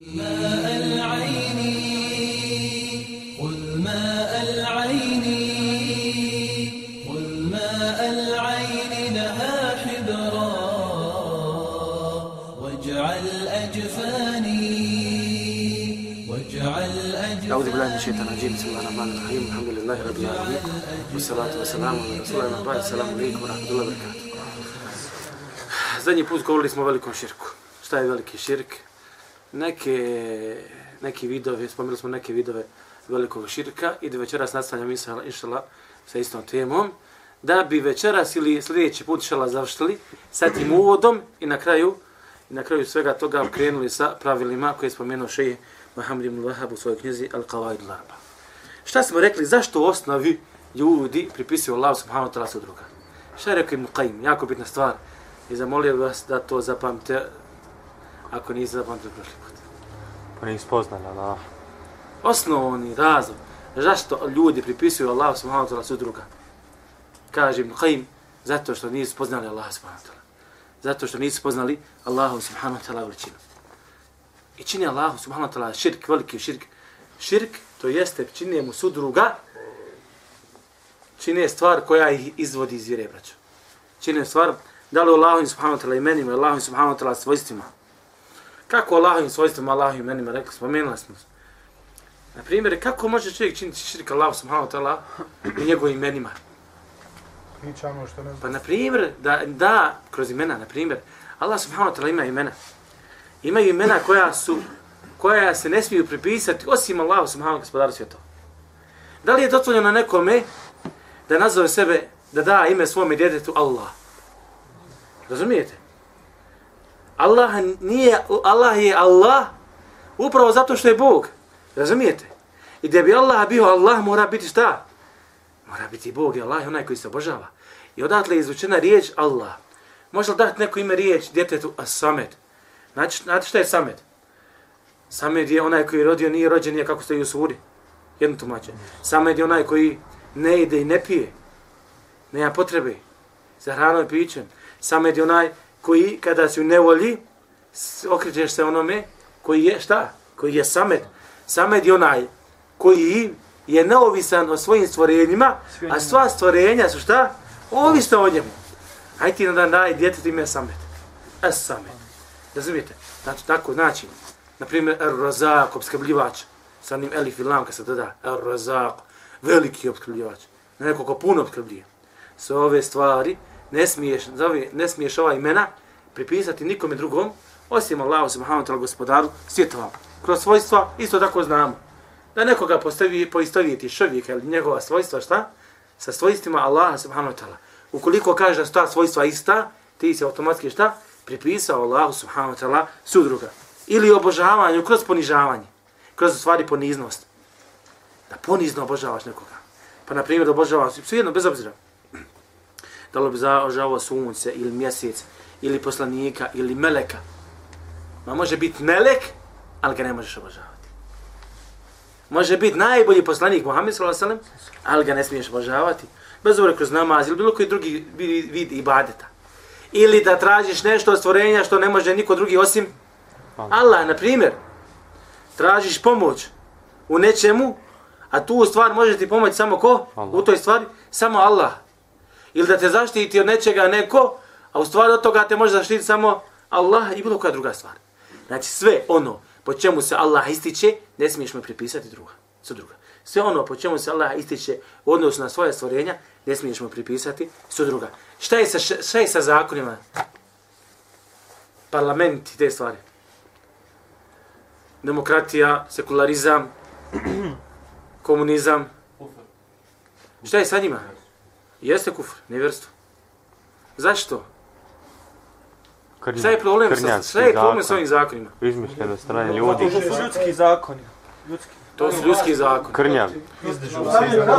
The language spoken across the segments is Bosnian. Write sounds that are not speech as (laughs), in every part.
ماء العين خذ ماء العين خذ ماء العين لها حبرا واجعل أجفاني واجعل أجفاني أعوذ بالله من الشيطان الرجيم بسم الله الرحمن الرحيم الحمد لله رب العالمين والصلاة والسلام على رسول الله السلام عليكم ورحمة الله وبركاته Zadnji put govorili smo o velikom širku. Šta je veliki širk? Neke, neki vidove, spomenuli smo neke vidove velikog širka i da večeras nastavljamo insala, inšala sa istom temom. Da bi večeras ili sljedeći put inšala završili sa tim uvodom i na kraju i na kraju svega toga krenuli sa pravilima koje je spomenuo šeji Muhammed ibn Wahab u svojoj knjizi Al-Qawaid al-Arba. Šta smo rekli? Zašto u osnovi ljudi pripisuju Allah subhanahu wa ta'ala su druga? Šta je rekao Ibn Qaim, Jako bitna stvar. I zamolio vas da to zapamte ako niste zapamtili prošli put. Pa nis spoznali Allah. Osnovni razlog zašto ljudi pripisuju Allah subhanahu wa ta'ala su druga. Kaže Ibn Qayyim, zato što nisu spoznali Allah subhanahu wa ta'ala. Zato što nisu spoznali Allah subhanahu wa ta'ala veličinu. I čini Allah subhanahu wa ta'ala širk, veliki širk. Širk, to jeste čini mu sudruga, čini stvar koja ih izvodi iz vjere, braću. Čini stvar, da li Allahom subhanahu wa ta'ala imenima, Allahom subhanahu wa ta'ala svojstvima. Kako Allahovim svojstvima, Allahovim imenima, rekli, spomenuli smo. Na primjer, kako može čovjek činiti širk Allah subhanahu wa ta'ala u njegovim imenima? Pričamo što ne Pa znam. na primjer, da, da, kroz imena, na primjer, Allah subhanahu wa ta'ala ima imena. Imaju imena koja su, koja se ne smiju pripisati osim Allah subhanahu gospodaru svjetova. Da li je dozvoljeno nekome da nazove sebe, da da ime svome djetetu Allah? Razumijete? Allah nije, Allah je Allah upravo zato što je Bog. Razumijete? I da bi Allah bio Allah mora biti šta? Mora biti Bog i Allah je onaj koji se obožava. I odatle je izvučena riječ Allah. Može li dati neko ime riječ djetetu As-Samed? Znači, znate šta je Samed? Samed je onaj koji je rodio, nije rođen, nije kako stoji u suri. Jedno tumače. Samed je onaj koji ne ide i ne pije. Nema potrebe za hranom i pićem. Samed je onaj koji kada si u nevolji, okrećeš se onome koji je šta? Koji je Samed. Samed je onaj koji je neovisan o svojim stvorenjima, a sva stvorenja su šta? Ovisna o njemu. Hajde ti da daj djetetu ime Samed. Es Samed. Razumijete? Znači, tako, znači, na primjer, Er Razak, obskrbljivač, sa onim elif i lam kad se doda, Er Razak, veliki obskrbljivač, neko ko puno obskrbljuje. Sve ove stvari ne smiješ, zove, ne smiješ ova imena pripisati nikome drugom, osim Allahu subhanahu wa ta'ala gospodaru svjetova. Kroz svojstva isto tako znamo. Da nekoga postavi, poistovijeti čovjeka ili njegova svojstva šta? Sa svojstvima Allaha subhanahu wa ta'ala. Ukoliko kaže da su ta svojstva ista, ti se automatski šta? Pripisao Allahu subhanahu wa ta'ala sudruga. Ili obožavanju kroz ponižavanje. Kroz u stvari poniznost. Da ponizno obožavaš nekoga. Pa na primjer obožavaš, svejedno bez obzira. Da li bi obožavao sunce ili mjesec ili poslanika ili meleka. Ma može biti melek, ali ga ne možeš obožavati. Može biti najbolji poslanik Muhammed sallallahu alejhi ve sellem, ali ga ne smiješ obožavati. Bez uvore kroz namaz ili bilo koji drugi vid ibadeta. Ili da tražiš nešto od stvorenja što ne može niko drugi osim Allah, na primjer. Tražiš pomoć u nečemu, a tu stvar može ti pomoći samo ko? Allah. U toj stvari? Samo Allah. Ili da te zaštiti od nečega neko, a u stvari od toga te može zaštiti samo Allah i bilo koja druga stvar. Znači sve ono po čemu se Allah ističe, ne smiješ mu pripisati druga. Su druga. Sve ono po čemu se Allah ističe u odnosu na svoje stvorenja, ne smiješ mu pripisati su druga. Šta je sa, šta je sa zakonima? Parlament i te stvari. Demokratija, sekularizam, (clears throat) komunizam. Šta je sa njima? Jeste kufr, nevjerstvo. Zašto? Krnja, Šta je problem, sa, šta je problem s zakon. ovim zakonima? Izmišljeno strane To ljudi. su ljudski zakoni. Ljudski. To su ljudski zakon. Krnjav. U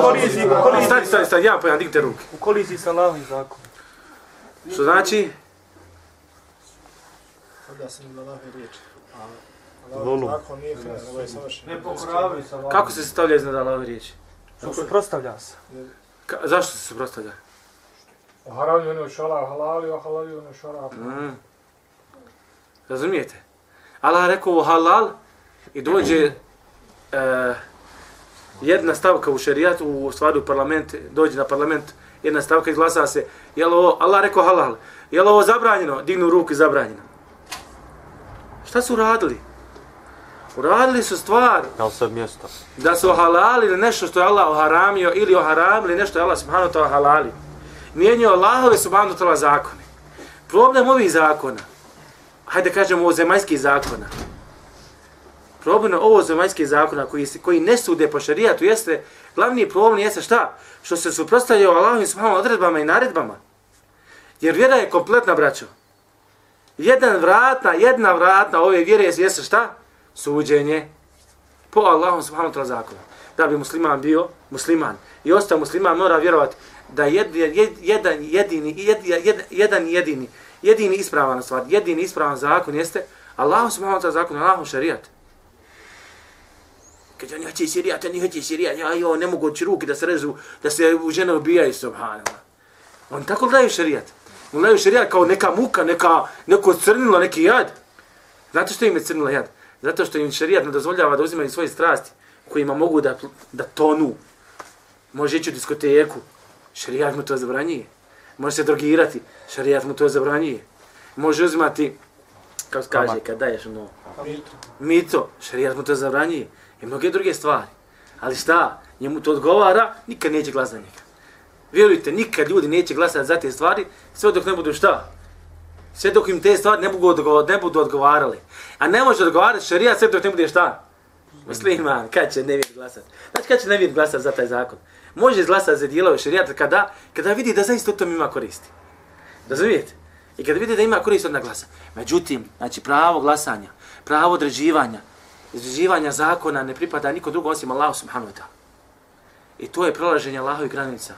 koliziji, u koliziji, Stani, stani, stani, ja pojam, dignite ruke. u koliziji sa Allahovim zakonom. Što znači? Onda se ne Allahove riječi. A Lulu. Ne pokoravaju sa Allahom. Kako se stavlja iznad Allahove riječi? Suprostavlja se. Ka, zašto se suprostavlja? Haramlju ono šara halali, a halali ono šara. Mm. Razumijete? Allah je rekao halal, i dođe e, jedna stavka u šerijatu, u stvari u parlament, dođe na parlament, jedna stavka izglasa se, je li ovo, Allah rekao halal, je li ovo zabranjeno? Dignu ruku i zabranjeno. Šta su radili? Uradili su stvar Je li sad mjesto? da su halalili nešto što je Allah oharamio ili oharamili nešto što je Allah subhanahu ta'ala halalio. Mijenio Allahove subhanahu ta'ala zakone. Problem ovih zakona, hajde kažemo ovo zemaljskih zakona, problem ovo zemaljskih zakona koji, se- koji ne sude po šarijatu jeste, glavni problem jeste šta? Što se suprostavljaju Allahovim subhanahu odredbama i naredbama. Jer vjera je kompletna, braćo. Jedan vratna, jedna vratna ove vjere jeste šta? Suđenje po Allahom subhanahu wa ta'ala zakonu. Da bi musliman bio musliman i ostao musliman mora vjerovati da jed, jed, jedan jedini jed, jed, jedan jedini jedini ispravan stvar, jedini ispravan zakon jeste Allah subhanahu wa ta'ala zakon, Allahom šarijat. Kaže, oni hoće širijat, oni hoće širijat, ja jo, ne mogu oći ruke da se rezu, da se u žene ubijaju, subhanallah. On tako gledaju šarijat. On daju šarijat kao neka muka, neka, neko crnilo, neki jad. Znate što im je crnilo jad? Zato što im šarijat ne dozvoljava da uzimaju svoje strasti kojima mogu da, da tonu. Može ići u diskoteku, šarijat mu to zabranjuje. Može se drogirati, šarijat mu to zabranjuje. Može uzimati, kao kaže, kad daješ ono, mito, šarijat mu to zabranjuje. I mnoge druge stvari. Ali šta, njemu to odgovara, nikad neće glas za njega. Vjerujte, nikad ljudi neće glasati za te stvari, sve dok ne budu šta? Sve dok im te stvari ne budu, odgo ne budu odgovarali. A ne može odgovarati šarija sve dok ne bude šta? Musliman, kad će nevijed glasati? Znači, kad će nevijed glasati za taj zakon? Može izglasati za dijelove šarijata kada, kada vidi da zaista u tom ima koristi. Razumijete? I kada vidi da ima korist od glasa. Međutim, znači pravo glasanja, pravo određivanja, određivanja zakona ne pripada niko drugo osim Allahu subhanahu wa ta'ala. I to je prelaženje Allahovi granica.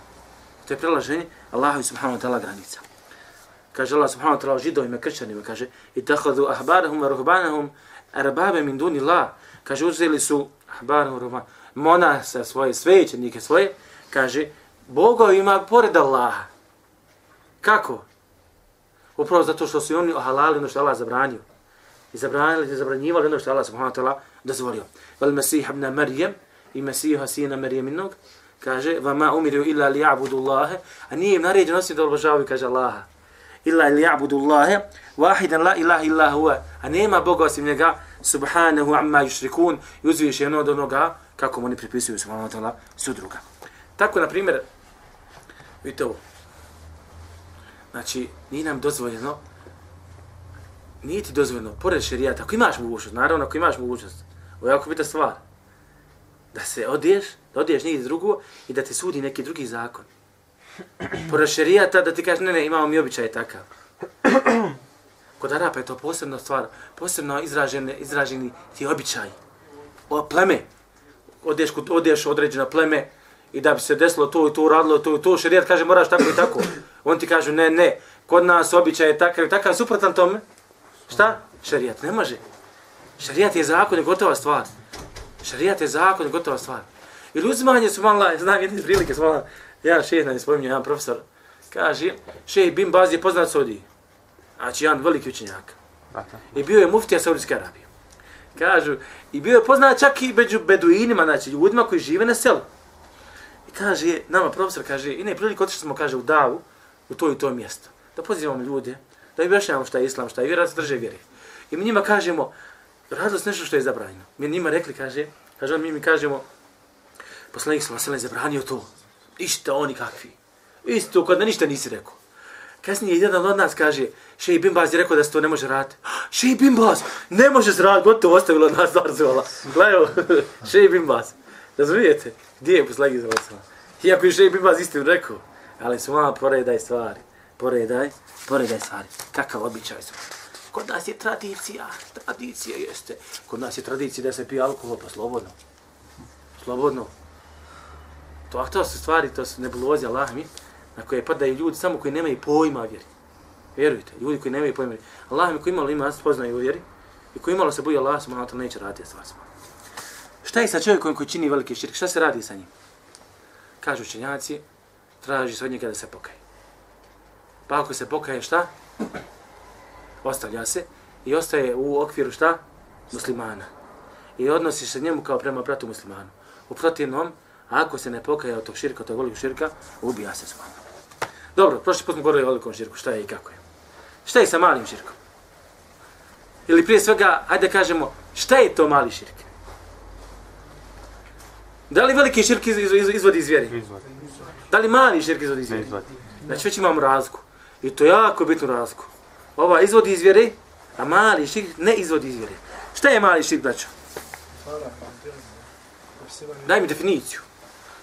To je prelaženje Allahovi subhanahu wa ta'ala granica. Kaže Allah subhanahu wa ta'ala o židovima, kršćanima, kaže i tahadu ahbarahum ruhbanahum arbabe min duni la. Kaže, uzeli su ahbarahum ruhban, monasa svoje, svećenike svoje, kaže, bogovima pored Allaha. Kako? Upravo zato što su oni ohalali ono što Allah zabranio. I zabranili, i zabranjivali ono što Allah subhanahu wa ta'ala dozvolio. Vel Mesih ibn Marijem i Mesiha sina Marijeminog kaže vama umiru illa li ja'budu Allahe a nije im naređeno osim da obožavaju kaže Allaha illa li ja'budu Allahe wahidan la ilaha illa huwa a nema Boga osim njega subhanahu amma yushrikun i uzviš jedno od onoga kako mu oni pripisuju subhanahu wa ta'ala sudruga. Tako, na primjer, vidite ovo, Znači, nije nam dozvoljeno, nije ti dozvoljeno, pored šerijata, ako imaš mogućnost, naravno ako imaš mogućnost, ovo je jako bita stvar, da se odiješ, da odiješ negdje drugo i da te sudi neki drugi zakon. Pored šerijata da ti kažeš, ne, ne, imamo mi običaj takav. Kod Arapa je to posebna stvar, posebno izražene, izraženi ti običaj. O, pleme, odeš, kod, odeš određeno pleme, i da bi se desilo to i to uradilo to i to, šerijat kaže moraš tako i tako. On ti kaže ne, ne, kod nas običaj je takav i takav, suprotan tome. Šta? Šerijat ne može. Šerijat je zakon, je gotova stvar. Šerijat je zakon, je gotova stvar. Ili uzimanje su malo, znam jedne prilike, su malo, jedan šeh nam je spominio, jedan profesor, kaže, šeh Bin Baz je poznat Saudi. Znači, jedan veliki učenjak. I bio je muftija Saudijske Arabije. Kažu, i bio je poznat čak i među beduinima, znači ljudima koji žive na selu. I kaže, nama profesor kaže, i ne, prilike otišli smo, kaže, u davu, u to i to mjesto. Da pozivamo ljude, da objašnjavamo šta je islam, šta je vjera, da drže vjere. I mi njima kažemo, radilo se nešto što je zabranjeno. Mi njima rekli, kaže, kaže on, mi mi kažemo, poslanik sam vasele zabranio to. Ište oni kakvi. Isto, kod da ništa nisi rekao. Kasnije jedan od nas kaže, Šej Bimbaz je rekao da se to ne može raditi. (gasps) Šej Bimbaz, ne može se raditi, gotovo ostavilo od nas zarzovala. Gledaj, (laughs) Šej Bimbaz. Razumijete? Gdje je poslagi za vasele? Iako je Šej Bimbaz istinu rekao, ali su malo poredaj stvari. Poredaj, poredaj stvari. Kakav običaj su. Kod nas je tradicija, tradicija jeste. Kod nas je tradicija da se pije alkohol, pa slobodno. Slobodno. To, a to su stvari, to su nebuloze, Allah mi, na koje padaju ljudi samo koji nemaju pojma vjeri. Vjerujte, ljudi koji nemaju pojma vjeri. Allah mi koji imalo ima spoznaju u vjeri i koji imalo se boji Allah, subhanahu wa ta'ala neće raditi stvar. Šta je sa čovjekom koji čini veliki širk? Šta se radi sa njim? Kažu učenjaci, traži se od njega da se pokaje. Pa ako se pokaje šta? Ostavlja se i ostaje u okviru šta? Muslimana. i odnosiš se njemu kao prema bratu muslimanu. U protivnom, ako se ne pokaje od tog širka, od tog velikog širka, ubija se svojno. Dobro, prošli put smo govorili o velikom širku, šta je i kako je. Šta je sa malim širkom? Ili prije svega, ajde da kažemo, šta je to mali širk? Da li veliki širk iz, iz, iz, izvodi iz vjeri? Izvodi. Da li mali širk izvodi iz Ne vjeri? izvodi. Znači već imamo razliku. I to je jako bitnu razliku. Ova izvodi iz vjere, a mali širk ne izvodi iz vjere. Šta je mali širk, braćo? Daj mi definiciju.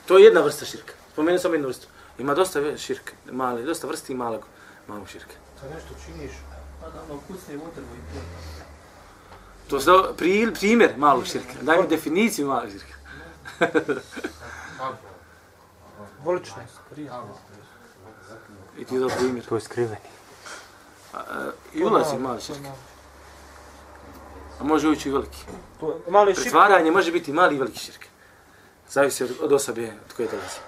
To je jedna vrsta širka. Spomenuo sam jednu vrstu. Ima dosta širka, mali, dosta vrsti malog, malog širka. Kad nešto činiš, Pa da ono kusne utrbu i to. To je pri, primjer malog širka. Daj mi definiciju malog širka. (laughs) voličnost, prijatnost. I ti je to primjer. To je skriveni. A, I ulazi mali širk. A može ući i veliki. To, mali Pretvaranje može biti mali i veliki širk. Zavisi od, od osobe od koje dolazi.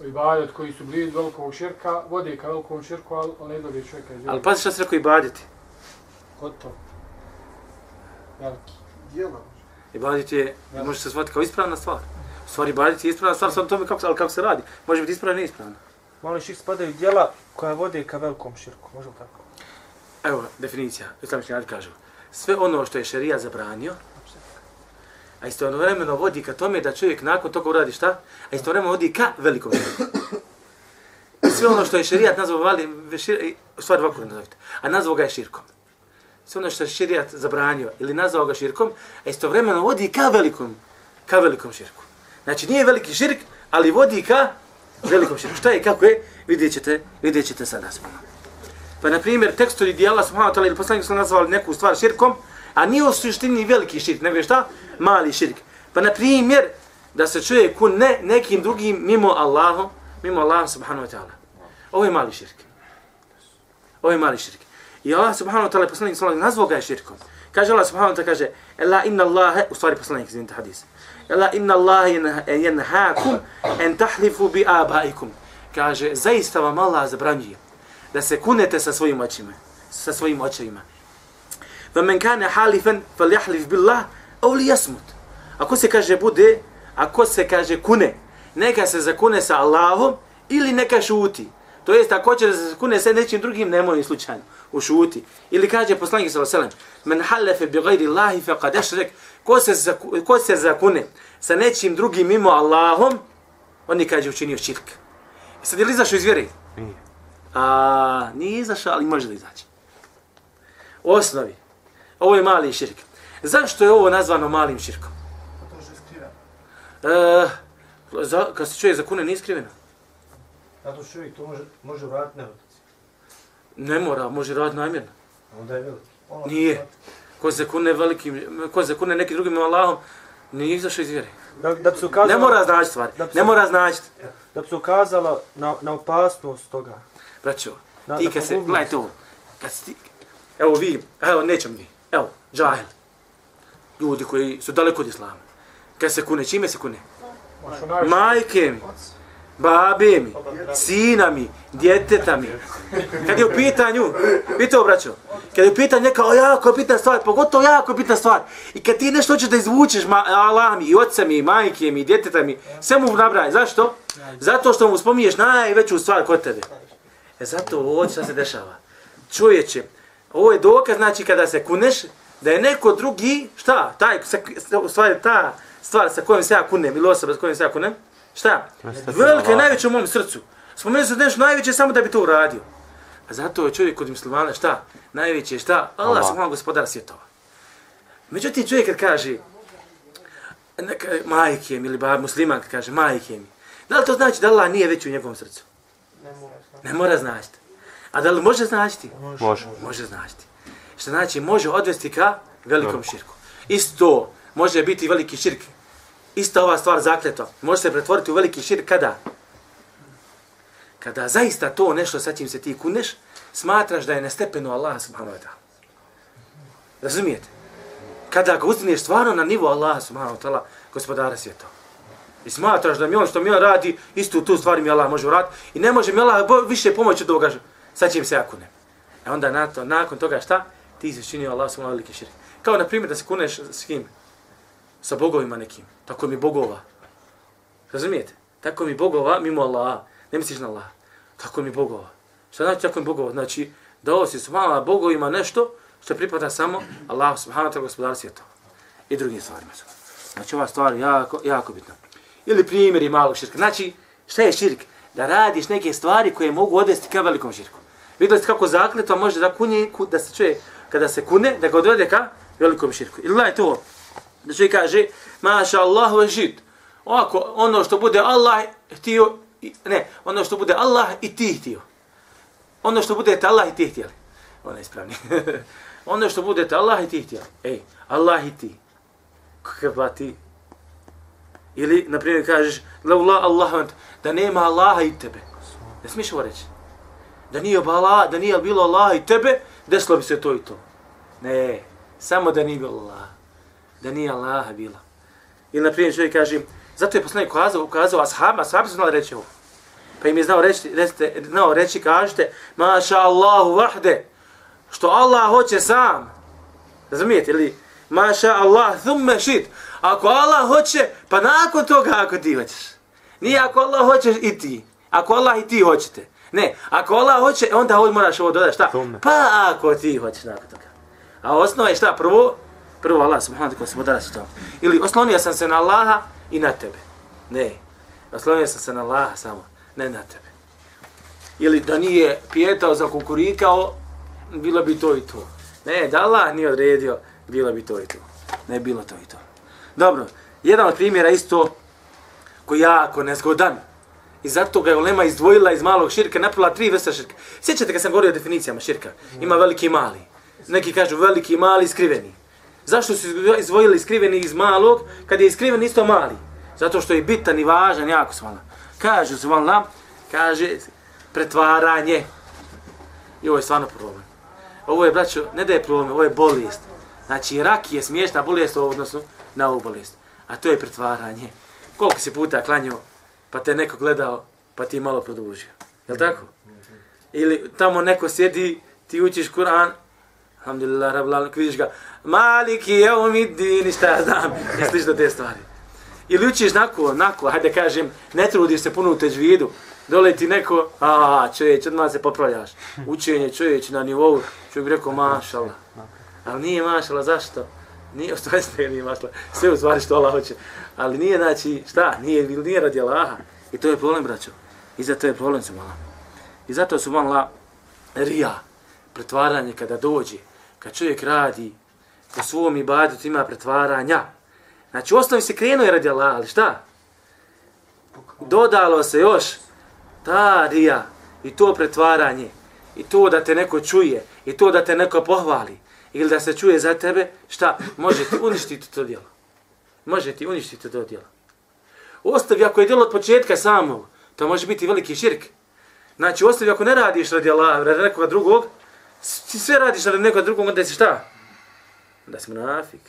Ibadet koji su blizu velikog širka, vode ka velikom širku, ali ne dobije čovjeka iz Ali pazi šta se rekao i baditi. Gotovo. Veliki. I baditi je, može se shvatiti kao ispravna stvar. U stvari baditi je ispravna stvar, samo tome kako, se- ali kako se radi. Može biti ispravna i neispravna. mali širk spadaju djela koja vode ka velikom širku, može li tako? Evo, definicija, islamični kažu. Sve ono što je šerija zabranio, a istovremeno vodi ka tome da čovjek nakon toga uradi šta? A istovremeno vodi ka velikom. I sve ono što je šerijat nazvao vali, šir, stvar ovako nazovite, a nazvao ga je širkom. Sve ono što je šerijat zabranio ili nazvao ga širkom, a istovremeno vodi ka velikom, ka velikom širku. Znači nije veliki širk, ali vodi ka velikom širku. Šta je kako je, vidjet ćete, vidjet ćete sada spomenu. Pa, na primjer, tekstovi gdje Allah subhanahu wa ta'ala ili poslanik su nazvali neku stvar širkom, a nije u suštini veliki širk, nego je šta? Mali širk. Pa, na primjer, da se čuje ne nekim drugim mimo Allaha, mimo Allaha subhanahu wa ta'ala. Ovo je mali širk. Ovo je mali širk. I Allah subhanahu wa ta'ala poslanik sallallahu nazvao ga je širkom. Kaže Allah subhanahu wa ta'ala kaže Ela inna Allahe, u stvari poslanik izvinite hadis. Ela inna Allahe jenhakum en tahlifu bi abaikum. Kaže, zaista vam Allah zabranjuje da se kunete sa svojim očima, sa svojim očevima. Va men kana halifan falyahlif billah aw liyasmut. Ako se kaže bude, ako se kaže kune, neka se zakune sa Allahom ili neka šuti. To jest ako će da se kune sa nečim drugim, nemoj slučajno, u šuti. Ili kaže poslanik sallallahu alejhi ve sellem: "Men halafa bi ghayri Allahi faqad ashrak." Ko se zaku- ko se zakune sa nečim drugim mimo Allahom, on je kaže učinio širk. I sad je li izašao iz vjere? Nije. A, nije izašao, ali može da izaći. U osnovi, ovo je mali širk. Zašto je ovo nazvano malim širkom? To što je skriven. E, za, kad se čovjek zakune, nije skriveno. Zato što čovjek to može, može vratiti nevelici. Ne mora, može raditi namjerno. Onda je veliki. Ono, Nije. Ko se kune velikim, ko se kune nekim drugim Allahom, nije izašao iz vjere. Da, da bi se ukazalo, Ne mora znaći stvari. Da se- Ne mora znaći. da bi se ukazalo na, na opasnost toga. Braćo, Na- ti kad se, gledajte ovo, kad si ti, evo vi, evo nećemo vi, evo, džahil, ljudi koji su daleko od islama, kad se kune, čime se kune? Majke mi, babe mi, sina mi, djeteta mi. Kad je u pitanju, vidite obraćao, kad je u pitanju neka o, jako bitna stvar, pogotovo jako bitna stvar, i kad ti nešto hoćeš da izvučeš ma, Allah mi, i oca mi, i majke mi, i djeteta mi, sve mu nabraj. Zašto? Zato što mu spominješ najveću stvar kod tebe. E zato ovo se dešava. Čovječe, ovo je dokaz, znači kada se kuneš, da je neko drugi, šta, taj, u stvari ta stvar sa kojom se ja kunem, ili osoba sa kojom se ja kunem, šta? Velika je najveća u mom srcu. Spomenuo se nešto najveće samo da bi to uradio. A zato je čovjek kod muslimana šta? Najveće je šta? Allah, Allah. subhanahu gospodar svjetova. Međutim, čovjek kad kaže, neka, majke mi ili ba, musliman kad kaže majke mi, da li to znači da Allah nije veći u njegovom srcu? Ne mora značiti. A da li može značiti? Može. Može značiti. Što znači može odvesti ka velikom širku. Isto može biti veliki širk. Ista ova stvar zakletva. Može se pretvoriti u veliki širk kada? Kada zaista to nešto sa čim se ti kuneš, smatraš da je na stepenu Allaha subhanahu wa ta'ala. Razumijete? Kada ga uzdigneš stvarno na nivo Allaha subhanahu wa ta'ala, gospodara svjetova. I smatraš da mi on što mi on radi, istu tu stvar mi Allah može uraditi i ne može mi Allah više pomoći od ovoga sa čim se ja kunem. E onda na to, nakon toga šta? Ti si činio Allah subhanahu veliki širk. Kao, na primjer, da se kuneš s kim? Sa bogovima nekim. Tako mi bogova. Razumijete? Tako mi bogova mimo Allaha. Ne misliš na Allaha. Tako mi bogova. Šta znači tako mi bogova? Znači, dao si subhanallah bogovima nešto što pripada samo Allahu subhanahu wa ta'ala gospodar svijeta. I drugim stvarima. Znači, ova stvar je jako, jako bitna. Ili primjeri malog širka. Znači, šta je širk? Da radiš neke stvari koje mogu odvesti ka velikom širku. Vidjeli ste kako zakletva može da kunje, ku- da se čuje kada se kune, da ga odvede ka velikom širku. Ili gledajte ovo, da čovjek kaže, maša Allah ve žid. Ovako, ono što bude Allah htio, ne, ono što bude Allah i ti htio. Ono što budete Allah i ti htjeli. Ono je ispravni. (laughs) ono što budete Allah i ti htjeli. Ej, Allah i ti. Kakav ti? Ili, na primjer, kažeš, la Allah, da nema Allaha i tebe. Ne smiješ ovo reći. Da nije, bala, da nije bilo Allaha i tebe, desilo bi se to i to. Ne, samo da nije bilo Allah. Da nije Allaha bila. Ili, na primjer, čovjek kaže, zato je poslanik ukazao, ukazao ashabima, ashabi su znali reći ovo. Pa im je znao reći, recite, znao reći, kažete, maša Allahu vahde, što Allah hoće sam. Razumijete li? Maša Allah thumme šit. Ako Allah hoće, pa nakon toga ako ti hoćeš. Nije ako Allah hoćeš i ti. Ako Allah i ti hoćete. Ne, ako Allah hoće, onda ovdje moraš ovo dodati. Šta? Pa ako ti hoćeš nakon toga. A osnova je šta? Prvo, prvo Allah subhanahu wa ta'ala se to. Ili oslonio sam se na Allaha i na tebe. Ne, oslonio sam se na Allaha samo, ne na tebe. Ili da nije pijetao za kukurikao, bilo bi to i to. Ne, da Allah nije odredio, bilo bi to i to. Ne bilo to i to. Dobro, jedan od primjera isto koji je jako nezgodan. I zato ga je Ulema izdvojila iz malog širka, napravila tri vrsta širka. Sjećate kad sam govorio o definicijama širka? Ima veliki i mali. Neki kažu veliki i mali i skriveni. Zašto su izdvojili skriveni iz malog, kad je iskriven isto mali? Zato što je bitan i važan, jako svala. Kažu svala, kaže pretvaranje. I ovo je stvarno problem. Ovo je, braćo, ne da je problem, ovo je bolest. Znači, rak je smiješna bolest u odnosu na ovu bolest. A to je pretvaranje. Koliko si puta klanjao, pa te neko gledao, pa ti malo produžio. Je li tako? Ili tamo neko sjedi, ti učiš Kur'an, alhamdulillah, rabbil alamin, vidiš ga, maliki je umidin, šta ja znam, i slično te stvari. Ili učiš nako, nako, hajde kažem, ne trudiš se puno u teđvidu, dole ti neko, a čovječ, odmah se popravljaš. Učenje čovječ na nivou, čovjek bi rekao, mašala. Ali nije mašala, zašto? Nije, (laughs) što je nije mašala, sve u stvari što Allah hoće. Ali nije, znači, šta, nije, nije radi Allaha. I to je problem, braćo. I zato je problem su mala. I zato su mala rija, pretvaranje kada dođe, kad čovjek radi, po svom ibadetu ima pretvaranja. Znači, u osnovi se krenuo je radi Allaha, ali šta? Dodalo se još ta rija i to pretvaranje i to da te neko čuje i to da te neko pohvali ili da se čuje za tebe, šta? Može ti uništiti to djelo. Može ti uništiti to djelo. Ostavi ako je djelo od početka samog, to može biti veliki širk. Znači, ostavi ako ne radiš radi Allah, radi nekoga drugog, ti sve radiš radi nekoga drugog, onda si šta? Onda si munafik.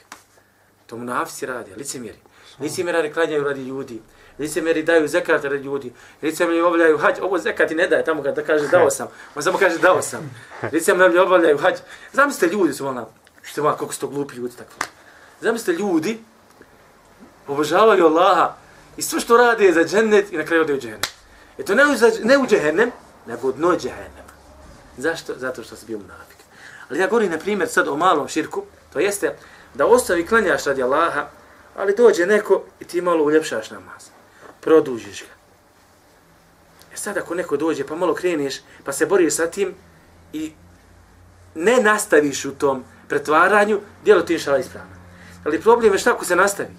To munafici radi, licemjeri. Licemjeri klanjaju radi ljudi. Licemjeri daju zekat radi ljudi. Licemjeri obavljaju hađ. Ovo zekat i ne daje tamo kada kaže dao sam. On samo kaže dao sam. Licemjeri obavljaju hađ. Zamislite ljudi su volna. što je koliko su to glupi ljudi tako. Zamislite ljudi obožavaju Allaha i sve što rade je za džennet i na kraju ode u džennet. E to ne u, ne u džehennem, nego u dno džehennema. Zašto? Zato što se bio munafik. Ali ja govorim, na primjer, sad o malom širku, to jeste da ostavi klanjaš radi Allaha, ali dođe neko i ti malo uljepšaš namaz. Produžiš ga. E sad ako neko dođe pa malo kreneš, pa se boriš sa tim i ne nastaviš u tom pretvaranju, djelo ti inšala ispravno. Ali problem je šta ako se nastavi.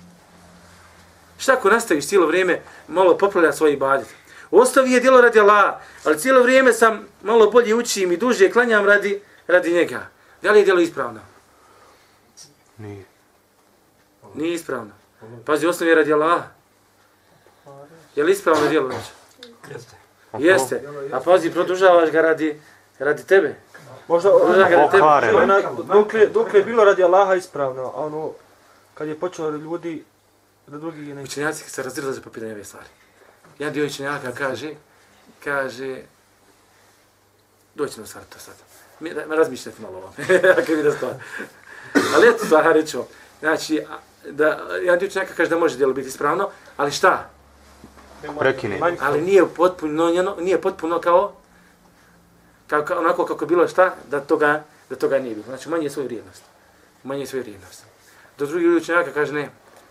Šta ako nastaviš cijelo vrijeme malo popravljati svoj ibadet. Ostavi je djelo radi Allaha, ali cijelo vrijeme sam malo bolje učim i duže klanjam radi, radi njega. Da li je djelo ispravno? Nije. Nije ispravno. Pazi, osnovi je radi Allaha. Je li ispravno djelo? Znači? Jeste. A pazi, produžavaš ga radi, radi tebe. Možda Možda ga ne Pokvareno. ona, dok, je, bilo radi Allaha ispravno, a ono, kad je počelo ljudi, da drugi je neće. Učenjaci se razdilaze po pitanju ove stvari. Jedan dio učenjaka kaže, kaže, doći na stvar to sad. Mi, da, razmišljajte malo o ovome, (laughs) ako vidi stvar. Ali eto, stvar, reći vam. Znači, da, jedan dio učenjaka kaže da može djelo biti ispravno, ali šta? Prekine. Ali nije potpuno, nije potpuno kao, kao, kao onako kako je bilo šta, da toga, da toga nije bilo. Znači, manje je svoju vrijednost. Manje je svoju vrijednost. Do drugi učenjaka kaže ne,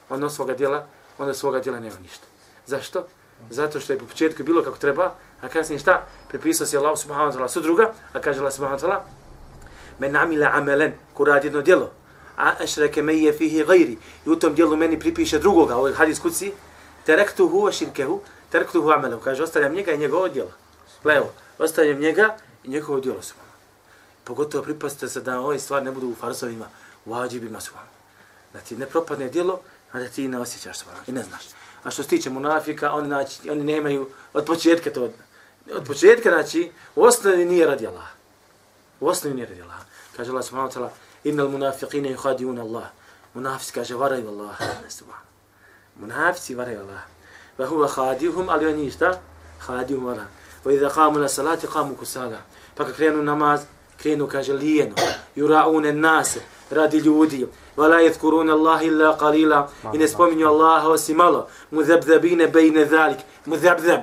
on od svoga djela, onda svoga djela nema ništa. Zašto? Zato što je po početku bilo kako treba, a kasnije šta? Prepisao se Allah subhanahu wa ta'ala sudruga, a kaže Allah subhanahu wa ta'ala, men amila amelen, ko radi jedno djelo, a ešreke me je fihi gajri, i u tom djelu meni pripiše drugoga, ovaj hadis kuci, terektuhu wa širkehu, terektuhu amelehu, kaže, ostavljam njega i njegovo djelo. Levo, ostavljam njega i njegovo djelo su. Pogotovo pripazite se da ove stvari ne budu u farzovima, u ađibima su. Da ti ne propadne djelo, a da ti ne osjećaš su i ne znaš. A što se tiče munafika, oni, znači, oni nemaju od početka to, od početka, znači, u osnovi nije radi Allah. U osnovi nije radi Allah. Kaže Allah subhanahu wa ta'ala, innal munafiqine yuhadiun Allah. Munafici kaže, varaju Allah. Munafici varaju Allah. Va huwa khadihum, ali oni šta? Khadihum Allah. Va idha qamu na salati, qamu kusala. Pa kad krenu namaz, krenu, kaže, lijeno. Jura'une nase, radi ljudi. Va la yadhkuruna Allah illa qalila. I ne spominju Allaha osim malo. Muzabzabine bejne zalik. Muzabzab.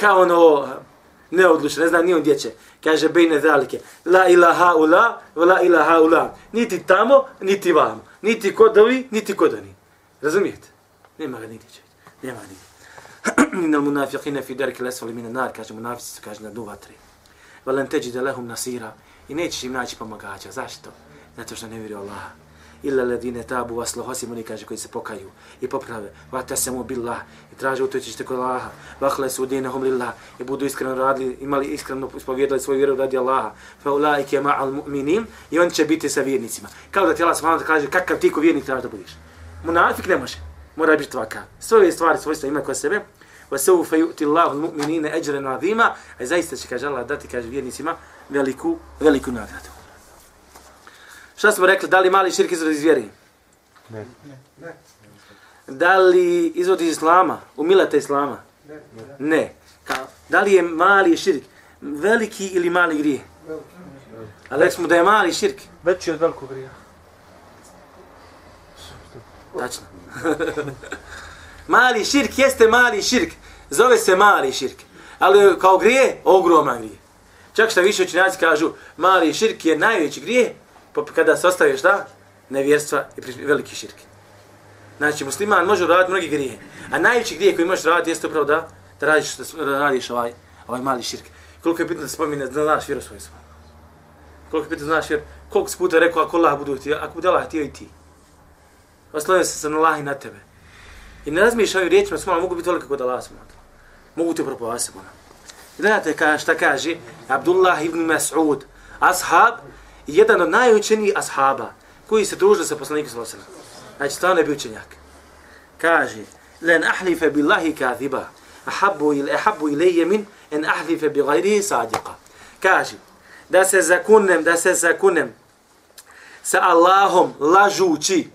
Kao ono, neodlučno, ne zna ni on gdje će. Kaže bejne zalike. La ilaha ula, la ilaha ula. Niti tamo, niti vamo. Niti kod ovi, niti kod oni. Razumijete? Nema ga nigdje čovjek. Nema ga nigdje. (clears throat) Inal munafiqina fi darki lesvali mine nar, kaže munafici su, kaže na dnu vatre. Valen teđi da lehum nasira. I nećeš im naći pomagača. Zašto? Zato što ne vjeruju Allaha. Illa ladine tabu waslahu osim oni kaže koji se pokaju i poprave. Va tasamu billah i traže utočište kod Allaha. Va khlasu dinahum lillah i budu iskreno radili, imali iskreno ispovjedali svoju vjeru radi Allaha. Fa ulaike ma'al mu'minin i on će biti sa vjernicima. Kao da ti Allah subhanahu kaže kakav ti ko vjernik traži da budiš. Munafik ne može. Mora biti tvaka. Sve ove stvari svojstva ima kod sebe. Wa sawfa yu'ti Allahu al-mu'minina ajran 'azima. A zaista će kaže Allah dati kaže vjernicima veliku veliku nagradu. Šta smo rekli, da li mali širk izvodi iz vjeri? Ne. Da li izvodi iz islama, umilata islama? Ne. Ka, da li je mali širk veliki ili mali grije? Ali rekli smo da je mali širk. Veći od velikog grija. Tačno. (laughs) mali širk jeste mali širk. Zove se mali širk. Ali kao grije, ogroman grije. Čak što više učinjaci kažu, mali širk je najveći grije, pa kada se ostaje šta? Nevjerstva i veliki širk. Znači, musliman može raditi mnogi grije. A najveći grije koji možeš raditi jeste upravo da, da, radiš, da radiš ovaj, ovaj mali širk. Koliko je bitno da spomine, da znaš vjeru svoju svoju. Koliko je bitno da znaš vjeru. Koliko si puta rekao, ako Allah budu ti, ako bude Allah htio i ti. Oslovio se na Allah i na tebe. I ne razmišljaj ovim riječima, smala, mogu biti toliko kod Allah smala. Mogu te propavati smala. Gledajte ka, šta kaže Abdullah ibn Mas'ud, ashab, jedan od najučenijih ashaba, koji se družili sa poslanikom sallallahu alejhi ve sellem. Znači, stvarno je bio učenjak. Kaže, len ahlife billahi kathiba, ahabbu il ahabbu ilayya min an ahlife bi ghayrihi sadiqa. Kaže, da se zakunem, da se zakunem sa Allahom lažući,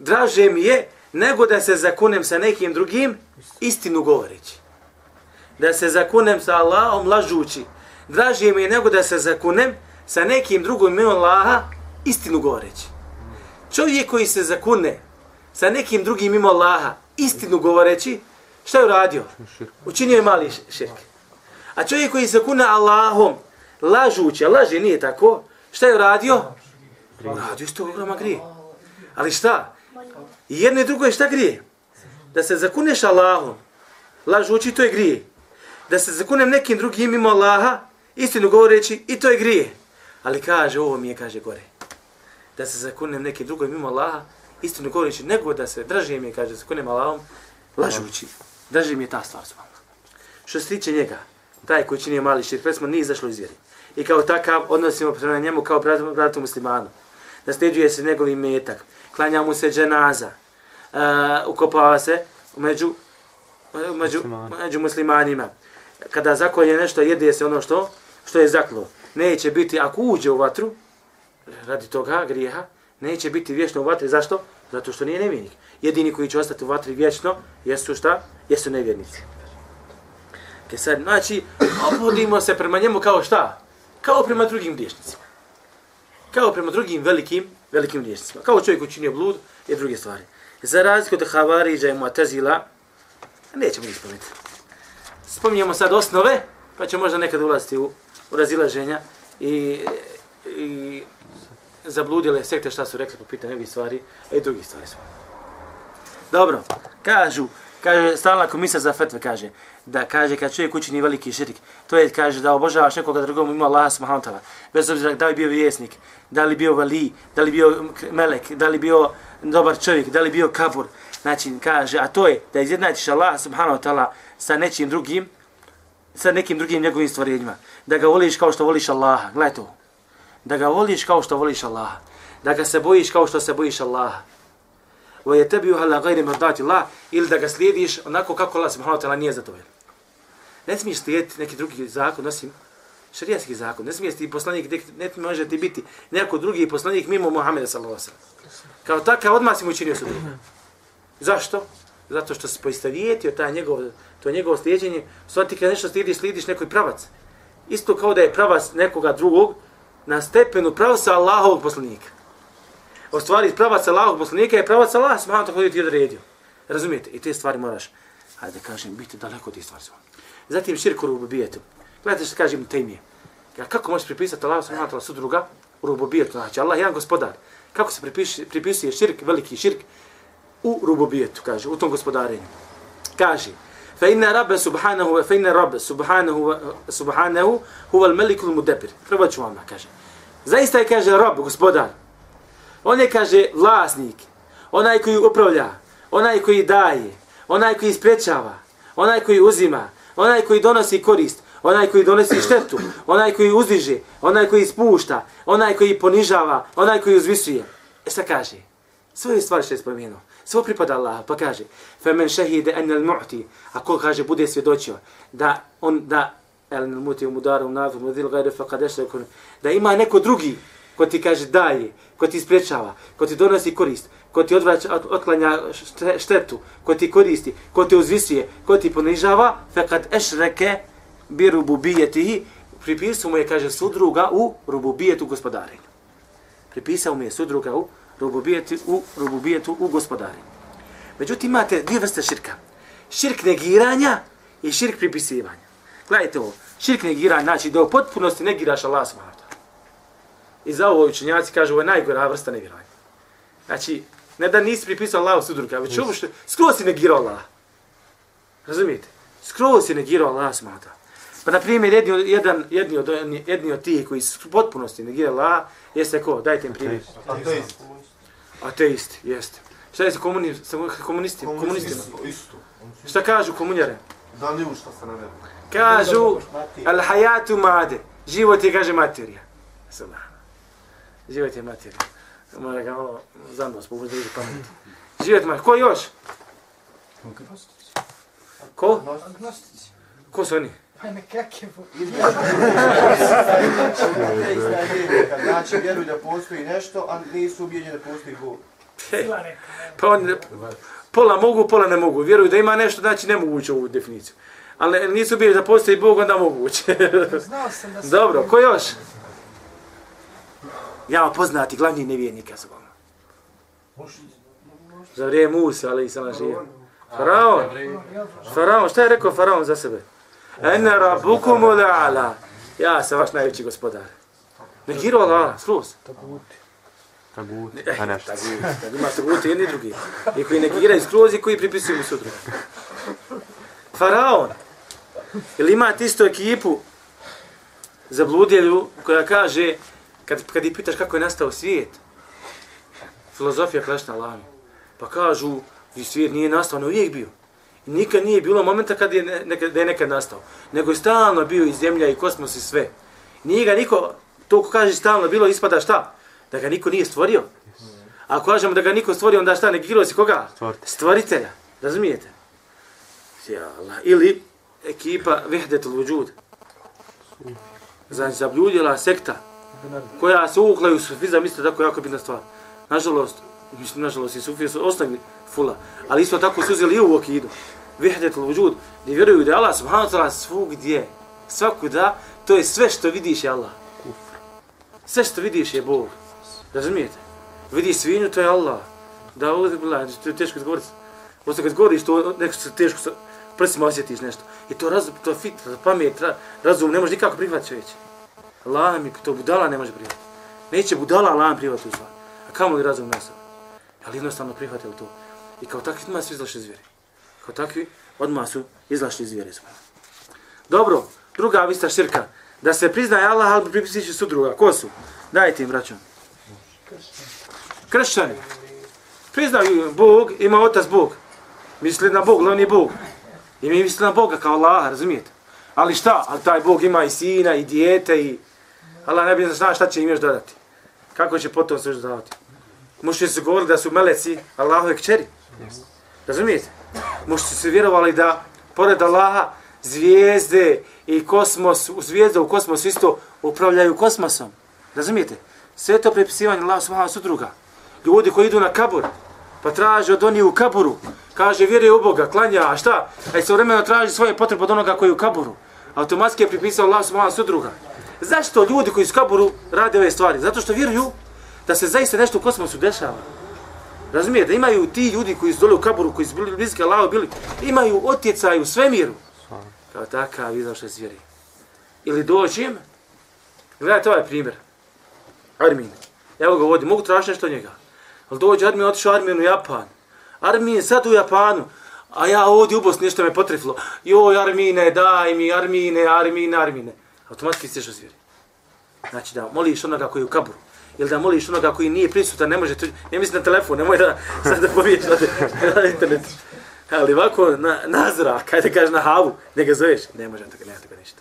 draže mi je nego da se zakunem sa nekim drugim istinu govoreći. Da se zakunem sa Allahom lažući, draže mi je nego da se zakunem sa nekim drugim mimo Allaha istinu govoreći. Čovjek koji se zakune sa nekim drugim mimo Allaha istinu govoreći, šta je uradio? Učinio je mali širk. A čovjek koji se zakune Allahom lažući, a laže nije tako, šta je uradio? Radio isto ogroman grije. Ali šta? I jedno i drugo je šta grije? Da se zakuneš Allahom, lažući, to je grije. Da se zakunem nekim drugim mimo Allaha, istinu govoreći, i to je grije. Ali kaže, ovo mi je, kaže, gore. Da se zakunem nekim drugim mimo Allaha, istinu govoreći, nego da se draži mi je, kaže, zakunem Allahom, lažući. Draži mi je ta stvar zvala. Što se tiče njega, taj koji čini mali širk, već smo nije izašlo iz vjeri. I kao takav odnosimo prema njemu kao bratu, bratu muslimanu. Nasljeđuje se njegov metak, klanja mu se dženaza, uh, ukopava se među, među, među muslimanima. Kada zakolje nešto, jede se ono što što je zaklo. Neće biti, ako uđe u vatru, radi toga grijeha, neće biti vječno u vatri. Zašto? Zato što nije nevjernik. Jedini koji će ostati u vatri vječno, jesu šta? Jesu nevjernici. Ke sad, znači, obhodimo se prema njemu kao šta? Kao prema drugim griješnicima. Kao prema drugim velikim velikim riječnicima. Kao čovjek učinio blud i druge stvari. Za razliku od Havariđa i Muatazila, nećemo ih spomenuti. Spominjemo sad osnove, pa će možda nekad ulaziti u, u razilaženja i, i zabludile sekte šta su rekli po pitanju ovih stvari, a i drugih stvari su. Dobro, kažu, kaže, stalna komisija za fetve kaže, da kaže kad čovjek učini veliki širik, to je kaže da obožavaš nekoga drugog mimo Allaha subhanahu wa ta'ala, bez obzira da li bio vjesnik, da li bio vali, da li bio melek, da li bio dobar čovjek, da li bio kabur, znači kaže, a to je da izjednačiš Allaha subhanahu wa ta'ala sa nečim drugim, sa nekim drugim njegovim stvorenjima, da ga voliš kao što voliš Allaha, gledaj to, da ga voliš kao što voliš Allaha, da ga se bojiš kao što se bojiš Allaha, wa yatabi'u ala ghayri mardati Allah ili da ga slijediš onako kako Allah subhanahu wa ta'ala nije zadovoljan. Ne smiješ slijediti neki drugi zakon, osim šarijatski zakon. Ne smiješ ti poslanik, ne može ti biti neko drugi poslanik mimo Muhammeda sallallahu alejhi. Kao takav odmah si mu učinio sudru. Zašto? Zato što se poistovjetio taj njegov, to njegovo slijedjenje. Sva ti kada nešto slijediš, slijediš nekoj pravac. Isto kao da je pravac nekoga drugog na stepenu pravca Allahovog poslanika ostvari pravac Allahovog poslanika je pravac Allah subhanahu tako ta'ala ti odredio. Razumijete? I te stvari moraš, hajde kažem, biti daleko od tih stvari. Zatim širku rububijetu. Gledajte što kažem temije. Ja, kako možeš pripisati Allah subhanahu wa ta'ala sudruga u rububijetu? Znači, Allah je jedan gospodar. Kako se pripiši, pripisuje širk, veliki širk, u rububijetu, kaže, u tom gospodarenju. Kaže, fa inna rabbe subhanahu, fa inna rabbe subhanahu, subhanahu, huva al-melikul mudebir. Prvo ću vam, kaže. Zaista je, kaže, rob, gospodar, On je, kaže, vlasnik, onaj koji upravlja, onaj koji daje, onaj koji sprečava, onaj koji uzima, onaj koji donosi korist, onaj koji donosi štetu, onaj koji uzdiže, onaj koji spušta, onaj koji ponižava, onaj koji uzvisuje. E šta kaže? Svoje stvari što je spomenuo. Svo pripada Allah, pa kaže, فَمَنْ شَهِدَ أَنَّ الْمُعْتِ Ako kaže, bude svjedočio, da on, da, el muti u mudaru, nadu, mudil, gajde, faqad da ima neko drugi ko ti kaže daje, ko ti sprečava, ko ti donosi korist, ko ti odvraća, otklanja štetu, ko ti koristi, ko ti uzvisuje, ko ti ponižava, fekad ešreke bi rububijetihi, pripisao mu je, kaže, sudruga u rububijetu gospodarenju. Pripisao mu je sudruga u rububijetu u, rububijetu u gospodarenju. Međutim, imate dvije vrste širka. Širk negiranja i širk pripisivanja. Gledajte ovo, širk negiranja, znači da u potpunosti negiraš Allah subhanahu I za ovo učenjaci kažu, ovo je najgora vrsta negiranja. Znači, ne da nisi pripisao Allahu sudruga, već ovo što, skroz si negirao Allah. Razumijete? Skroz si negirao Allah smata. Pa, na primjer, jedni jedan, jedni od, jedni od tih koji su potpunosti negirao Allah, jeste ko? Dajte im primjer. Ateist. Ateist, jeste. Šta je sa, komuni, sa komunistima? komunistima? Isto. Šta kažu komunjare? Da li u šta se navedu? Kažu, al hayatu made. Život je, kaže, materija. Salam život je materija. Mora ga malo zandos, po uzduži pameti. Život materija. Ko još? Ko? Ko su oni? Ajme, kak je bu? Znači, vjeruju da postoji nešto, a nisu ubijeđeni da postoji Bog. Pa oni pola mogu, pola ne mogu. Vjeruju da ima nešto, znači ne mogu ući ovu definiciju. Ali nisu bili da postoji Bog, onda mogu ući. Znao sam da Dobro, ko još? Ja poznati glavni nevjernika su vama. Za vrijeme Musa, ali i sama živa. Faraon. Faraon, šta je rekao Faraon za sebe? Ene rabukum ala. Ja sam vaš najveći gospodar. Negirao Allah, sluz. Taguti. Eh, Pa nešto. Taguti, ima taguti jedni drugi. I koji negiraju skroz i koji pripisuju mu sudru. Faraon. Ili imate isto ekipu zabludjelju koja kaže kad, kad ih pitaš kako je nastao svijet, filozofija klešna lami, pa kažu, i svijet nije nastao, ono uvijek bio. I nikad nije bilo momenta kad je, ne, nekad, da je nekad nastao. Nego je stalno bio i zemlja i kosmos i sve. Nije ga niko, to ko kaže stalno bilo, ispada šta? Da ga niko nije stvorio. A ako kažemo da ga niko stvorio, onda šta, negirao si koga? Stvoritelj. Stvoritelja. Razumijete? Ja Allah. Ili ekipa Vehdetul Vujud. Znači, zabljudjela sekta koja se uklaju u sufizam, isto tako jako bitna stvar. Nažalost, mislim, nažalost, i sufije su ostavili fula, ali isto tako su uzeli i u okidu. Vihdetul vujud, gdje vjeruju da je Allah subhanahu wa ta'ala svugdje, svakuda, to je sve što vidiš je Allah. Sve što vidiš je Bog. Razumijete? Vidi svinju, to je Allah. Da, ovo je bila, to je teško izgovoriti. Ovo kad govoriš, to neko se teško sa prsima osjetiš nešto. I to razum, to fit, fit, pamet, razum, ne može nikako prihvatiti čovječe. Allah mi to budala ne može prihvatiti. Neće budala Allah prihvatiti u stvar. A kamo li razum nas? Ali jednostavno prihvatili to. I kao takvi odmah su izlašli zvijeri. Kao takvi odmah su izlašli zvijeri. Dobro, druga vista širka. Da se priznaje Allah, ali pripisići su druga. Ko su? Dajte im, braćom. Kršćani. Priznaju Bog, ima otac Bog. Misli na Bog, ali on je Bog. I mi misli na Boga kao Allah, razumijete? Ali šta? Ali taj Bog ima i sina, i dijete, i... Allah ne bi zna šta će im još dodati. Kako će potom se još dodati? Mušće su govorili da su meleci Allahove kćeri. Razumijete? Mušće se vjerovali da, pored Allaha, zvijezde i kosmos, zvijezde u kosmosu isto upravljaju kosmosom. Razumijete? Sve to prepisivanje Allah subhanahu sudruga. Ljudi koji idu na kabur, pa traže od onih u kaburu, kaže vjeruje u Boga, klanja, a šta? A i vremena traži svoje potrebe od onoga koji je u kaburu. Automatski je pripisao Allah subhanahu sudruga. Zašto ljudi koji su kaburu rade ove stvari? Zato što vjeruju da se zaista nešto u kosmosu dešava. Razumijete, da imaju ti ljudi koji su dole u kaburu, koji su bili bliski Allahu bili, imaju otjecaj u svemiru. Kao takav izašao iz. Ili dođem, gledajte ovaj primjer. Armin. Evo ga vodi, mogu tražiti nešto od njega. Ali dođe Armin, otišao Armin u Japan. Armin sad u Japanu, a ja ovdje u Bosni nešto me potrefilo. Joj, Armine, daj mi, Armine, Armine, Armine. Automatski ste što zvijeri. Znači da moliš onoga koji je u kaburu. Ili da moliš onoga koji nije prisutan, ne može, ne misli na telefon, nemoj da sad da poviješ na, na internetu. Ali ovako na, na zrak, kada kažeš na havu, ne ga zoveš, ne može toga, nema toga ništa.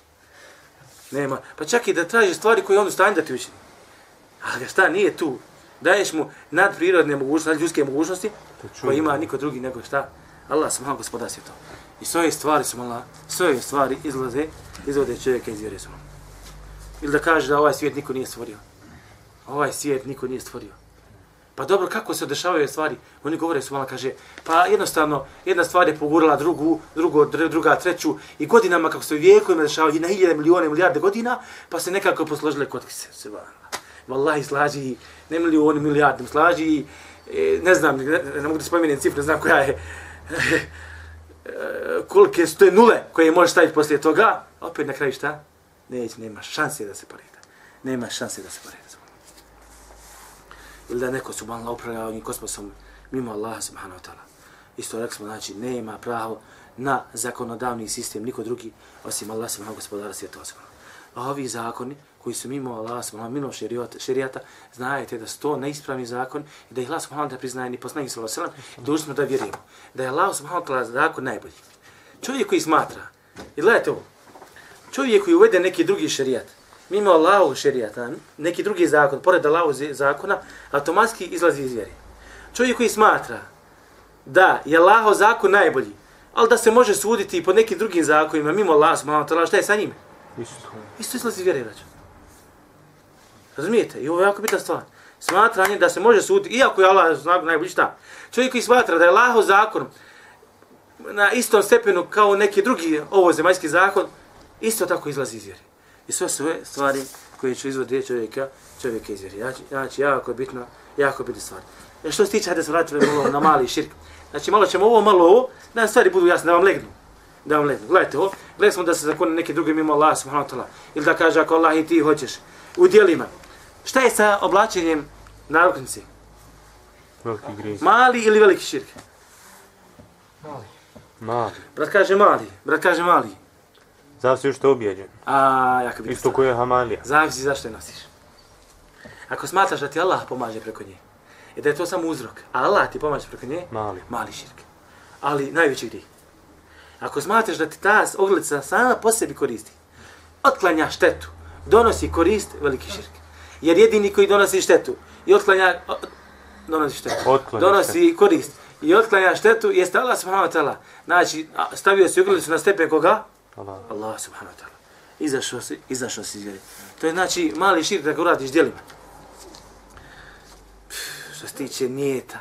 Nema. Pa čak i da traži stvari koje on u stanju da ti učini. Ali šta, nije tu. Daješ mu nadprirodne mogućnosti, ljudske mogućnosti, koje ima niko drugi nego šta. Allah sam gospoda to. I sve ove stvari su mala, sve ove stvari izlaze, izvode čovjeka iz vjere su. Ili da kaže da ovaj svijet niko nije stvorio. Ovaj svijet niko nije stvorio. Pa dobro, kako se dešavaju stvari? Oni govore su malo, kaže, pa jednostavno, jedna stvar je pogurala drugu, drugo, druga, treću, i godinama, kako se vijekovima dešavaju, na hiljade, milijone, milijarde godina, pa se nekako posložile kotkice. Se Wallahi, slaži, ne milijoni, milijardim, slaži, e, ne znam, ne, ne mogu da spomenem cifru, ne znam koja je, (laughs) kolike su te nule koje možeš staviti poslije toga, opet na kraju šta? Neće, nema šanse da se poreda. Nema šanse da se poreda ili da neko subhanallah upravlja ovim kosmosom mimo Allaha subhanahu wa ta'ala. Isto rekli smo, znači, nema pravo na zakonodavni sistem niko drugi osim Allah subhanahu gospodara subhanahu A ovi zakoni koji su mimo Allah subhanahu mimo šerijata, znajete da su to neispravni zakon i da ih Allah subhanahu da priznaje ni poslanik sallallahu alejhi ve sellem, dužni smo da vjerujemo. Da je Allah subhanahu wa ta'ala zakon najbolji. Čovjek koji smatra, i gledajte ovo, čovjek koji uvede neki drugi šerijat, mimo Allahu šerijata, neki drugi zakon, pored Allahu zakona, automatski izlazi iz vjeri. Čovjek koji smatra da je Allahov zakon najbolji, ali da se može suditi i po nekim drugim zakonima, mimo Allahu subhanahu šta je sa njim? Isto. Isto izlazi iz braćo. Razumijete? I ovo je jako bitna stvar. Smatranje da se može suditi, iako je Allah zakon najbolji, šta? Čovjek koji smatra da je Allahov zakon na istom stepenu kao neki drugi ovo zemaljski zakon, isto tako izlazi iz vjere. I sve su stvari koje će izvoditi čovjeka, čovjeka izvjeri. Znači, znači, jako bitno, jako bitno stvar. E što se tiče, hajde se vratimo malo na mali širk. Znači, malo ćemo ovo, malo ovo, da stvari budu jasne, da vam legnu. Da vam legnu. Gledajte ovo, gledaj smo da se zakone neke druge mimo Allah, subhanahu ta'ala. Ili da kaže, ako Allah i ti hoćeš, u dijelima. Šta je sa oblačenjem naruknici? Veliki griz. Mali ili veliki širk? Mali. Mali. Brat kaže mali, brat kaže mali. Zavisi što je objeđen. A, jako bitno. Isto koje je Hamalija. Zavisi zašto je nosiš. Ako smatraš da ti Allah pomaže preko nje, i da je to samo uzrok, a Allah ti pomaže preko nje, mali, mali širk. Ali najveći gdje. Ako smatraš da ti ta oglica sama po sebi koristi, otklanja štetu, donosi korist, veliki širk. Jer jedini koji donosi štetu i otklanja, donosi štetu, otklanja donosi štetu. korist i otklanja štetu, jeste Allah subhanahu wa ta'ala. Znači, stavio si oglicu na stepen koga? Allah, Allah subhanahu wa ta'ala. Izašao si, izašao si iz vjeri. To je znači mali širk da ga uradiš djelima. Što se tiče nijeta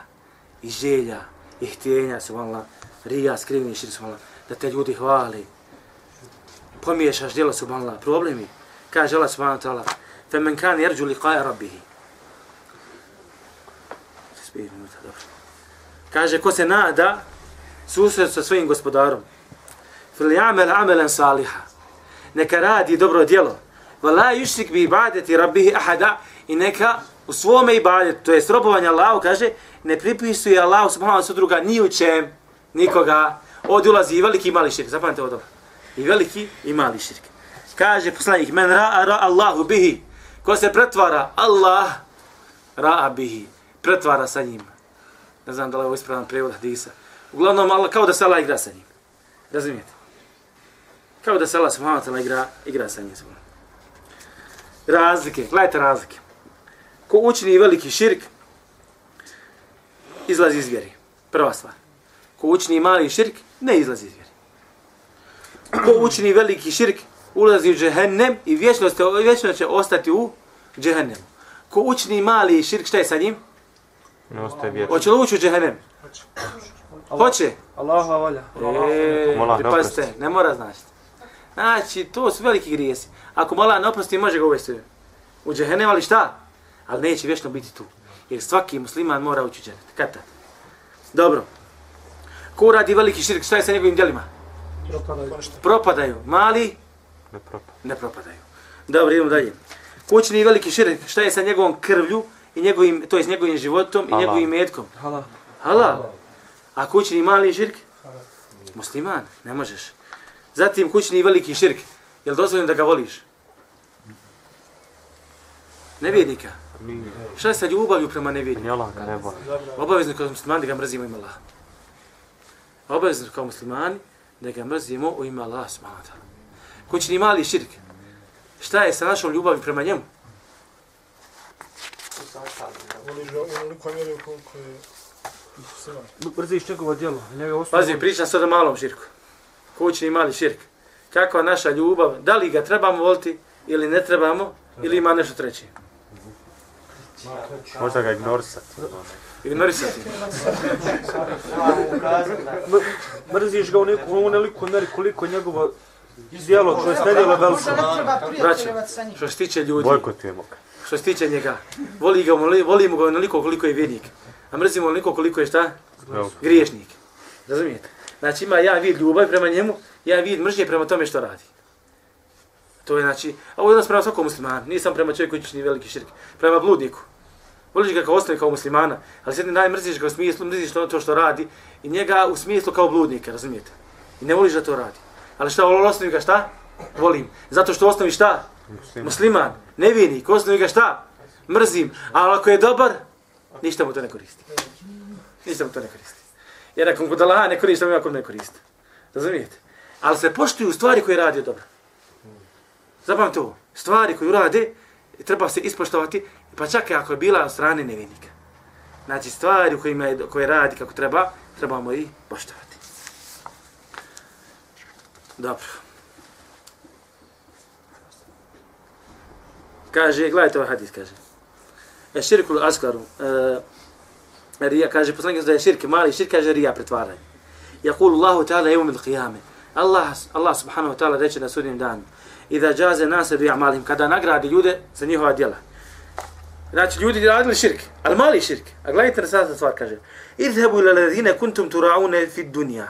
i želja i htjenja, subhanallah, rija, skrivni širk, subhanallah, da te ljudi hvali. Pomiješaš djelo, subhanallah, problemi. Kaže Allah subhanahu wa ta'ala, فَمَنْ كَانِ يَرْجُ لِقَاءَ رَبِّهِ Kaže, ko se nada susret sa svojim gospodarom. Fil jamel amelen saliha. Neka radi dobro djelo. Vala yushrik bi ibadeti rabbihi ahada. I neka u svome ibadetu, to je robovanje Allahu, kaže, ne pripisuje Allahu subhanahu wa druga ni u čem, nikoga. Ovdje ulazi i veliki i mali širk. Zapamite ovo dobro. I veliki i mali širk. Kaže poslanik, men ra'a ra Allahu bihi. Ko se pretvara, Allah ra'a bihi. Pretvara sa njim. Ne znam da li je ovo ispravan prevod hadisa. Uglavnom, Allah, kao da se Allah igra sa njim. Razumijete? Kao da se Allah subhanahu wa ta'ala igra, igra sa njim. Razlike, gledajte razlike. Ko učini veliki širk, izlazi iz vjeri. Prva stvar. Ko učini mali širk, ne izlazi iz vjeri. Ko učini veliki širk, ulazi u džehennem i vječno, ste, vječno će ostati u džehennemu. Ko učini mali širk, šta je sa njim? Ne ostaje vječno. Hoće li ući u džehennem? Hoće. Volja. E, Mola ne pripazite, oprosti. ne mora znači. Znači, to su veliki grijesi. Ako mola ne oprosti, može ga uvesti u džehennem, ali šta? Ali neće vječno biti tu. Jer svaki musliman mora ući u džehennem. Kad tad? Dobro. Ko radi veliki širk, šta je sa njegovim djelima? Propadaju. Mali? Ne propa. Ne propadaju. Dobro, idemo dalje. Kućni veliki širk, šta je sa njegovom krvlju i njegovim, to je s njegovim životom i njegovim metkom? Hala. Halal. A kućni mali širk? Musliman, ne možeš. Zatim kućni veliki širk. Je li dozvoljeno da ga voliš? Nevjednika. Mi, Šta je sa ljubavlju prema nevjedniku? ni Allah ga ne voli. Obavezno kao muslimani da ga mrzimo ima Allah. Obavezno kao muslimani da ga mrzimo u ime Allah subhanahu wa ta'ala. Kućni mali širk. Šta je sa našom ljubavlju prema njemu? Mrziš njegovo djelo. Njega osnovu. Pazi, pričam sad o malom širku. Kućni mali širk. Kakva naša ljubav, da li ga trebamo voliti ili ne trebamo, ili ima nešto treće. Možda ga ignorisati. Ignorisati. Mrziš ga u neku u neku mjeri koliko njegovo djelo, to je nedjelo veliko. Braćo, što se tiče ljudi, Bojkotujemo ga. što se tiče njega, voli ga, voli- volimo ga onoliko koliko je vjernik, a mrzimo onoliko koliko je šta? Griješnik. Razumijete? Znači ima ja vid ljubav prema njemu, ja vid mržnje prema tome što radi. To je znači, a ovo je odnos prema svakom muslimanu, nisam prema čovjeku koji čini veliki širk, prema bludniku. Voliš ga kao osnovi kao muslimana, ali sve najmrziš ga u smislu, mrziš to, to što radi i njega u smislu kao bludnika, razumijete? I ne voliš da to radi. Ali šta, osnovi ga šta? Volim. Zato što osnovi šta? musliman. Musliman, nevijenik, u osnovi ga šta? Mrzim. Ali ako je dobar, ništa mu to ne koristi. Ništa mu to ne koristi. Jer ako mu Allaha ne koristi, ako ne koristi. Razumijete? Ali se poštuju stvari koje radi dobro. Zapamte ovo. Stvari koje rade, treba se ispoštovati, pa čak i ako je bila od strane nevinika. Znači, stvari u kojima je, koje radi kako treba, trebamo i poštovati. Dobro. Kaže, gledajte ovaj hadis, kaže. E širkul askaru, e, rija, kaže, poslanik da je širk, mali širk, kaže rija pretvaranje. Jakulu Allahu ta'ala evo il qiyame. Allah, Allah subhanahu wa ta'ala reče na sudnjem danu. I da džaze nase bi amalim, kada nagradi ljude za njihova djela. Znači, ljudi radili širk, ali mali širk. A gledajte interesantna stvar, kaže. Idhebu ila ladine kuntum turaune fid dunja.